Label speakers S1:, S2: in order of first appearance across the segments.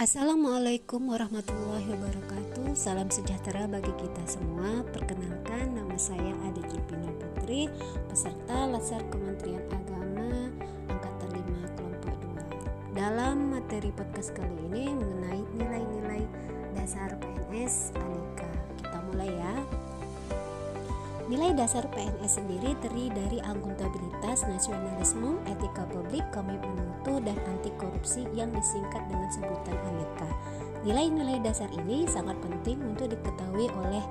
S1: Assalamualaikum warahmatullahi wabarakatuh. Salam sejahtera bagi kita semua. Perkenalkan nama saya Ade Jupina Putri Peserta Latsar Kementerian Agama Angkatan 5 Kelompok 2 Dalam materi podcast kali ini mengenai nilai-nilai dasar PNS ya Nilai dasar PNS sendiri terdiri dari akuntabilitas, nasionalisme, etika publik, komitmen mutu, dan anti korupsi yang disingkat dengan sebutan aneka. Nilai-nilai dasar ini sangat penting untuk diketahui oleh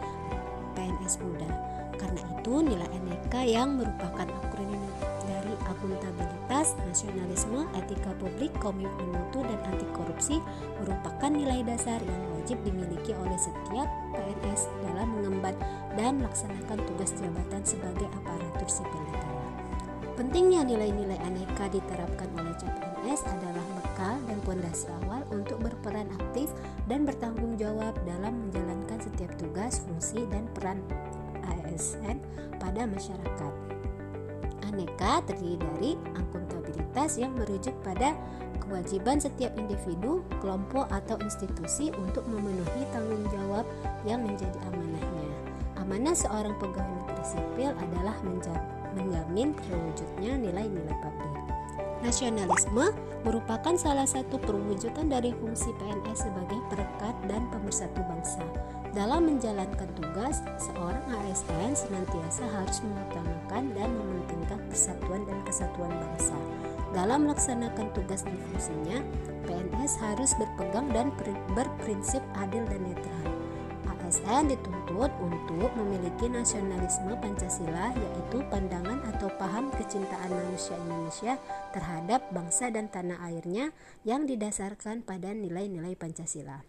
S1: PNS muda. Karena itu, nilai aneka yang merupakan akronim dari akuntabilitas, nasionalisme, etika publik, komitmen mutu, dan anti korupsi merupakan nilai dasar yang wajib dimiliki oleh setiap PNS dalam mengemban dan melaksanakan tugas jabatan sebagai aparatur sipil negara. Pentingnya nilai-nilai aneka diterapkan oleh CPNS adalah bekal dan pondasi awal untuk berperan aktif dan bertanggung jawab dalam menjalankan setiap tugas, fungsi, dan peran ASN pada masyarakat. Aneka terdiri dari yang merujuk pada kewajiban setiap individu, kelompok, atau institusi untuk memenuhi tanggung jawab yang menjadi amanahnya. Amanah seorang pegawai negeri sipil adalah menjamin terwujudnya nilai-nilai publik. Nasionalisme merupakan salah satu perwujudan dari fungsi PNS sebagai perekat dan pemersatu bangsa. Dalam menjalankan tugas, seorang ASN senantiasa harus mengutamakan dan mementingkan persatuan dan kesatuan bangsa. Dalam melaksanakan tugas dan fungsinya, PNS harus berpegang dan berprinsip adil dan netral. ASN dituntut untuk memiliki nasionalisme Pancasila yaitu pandangan atau paham kecintaan manusia Indonesia terhadap bangsa dan tanah airnya yang didasarkan pada nilai-nilai Pancasila.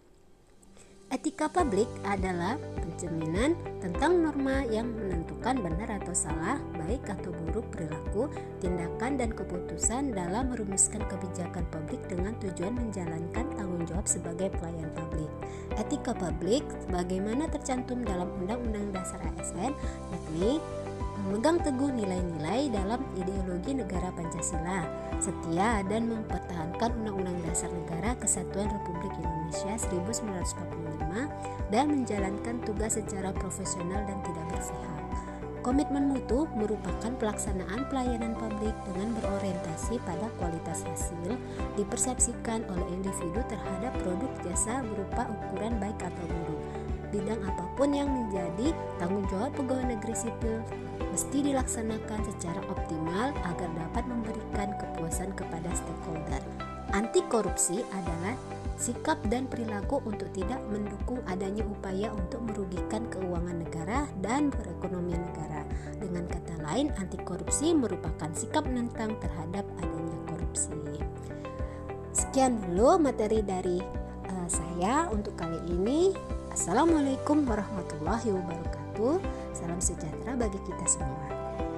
S1: Etika publik adalah pencerminan tentang norma yang menentukan benar atau salah, baik atau buruk perilaku, tindakan, dan keputusan dalam merumuskan kebijakan publik dengan tujuan menjalankan tanggung jawab sebagai pelayan publik. Etika publik sebagaimana tercantum dalam Undang-Undang Dasar ASN, yakni memegang teguh nilai-nilai dalam ideologi negara Pancasila, setia dan mempertahankan Undang-Undang Dasar Negara Kesatuan Republik Indonesia 1945 dan menjalankan tugas secara profesional dan tidak berpihak. Komitmen mutu merupakan pelaksanaan pelayanan publik dengan berorientasi pada kualitas hasil dipersepsikan oleh individu terhadap produk jasa berupa ukuran baik atau buruk. Bidang apa pun yang menjadi tanggung jawab pegawai negeri sipil mesti dilaksanakan secara optimal agar dapat memberikan kepuasan kepada stakeholder. Anti korupsi adalah sikap dan perilaku untuk tidak mendukung adanya upaya untuk merugikan keuangan negara dan perekonomian negara. Dengan kata lain, anti korupsi merupakan sikap menentang terhadap adanya korupsi. Sekian dulu materi dari uh, saya untuk kali ini. Assalamualaikum warahmatullahi wabarakatuh. Salam sejahtera bagi kita semua.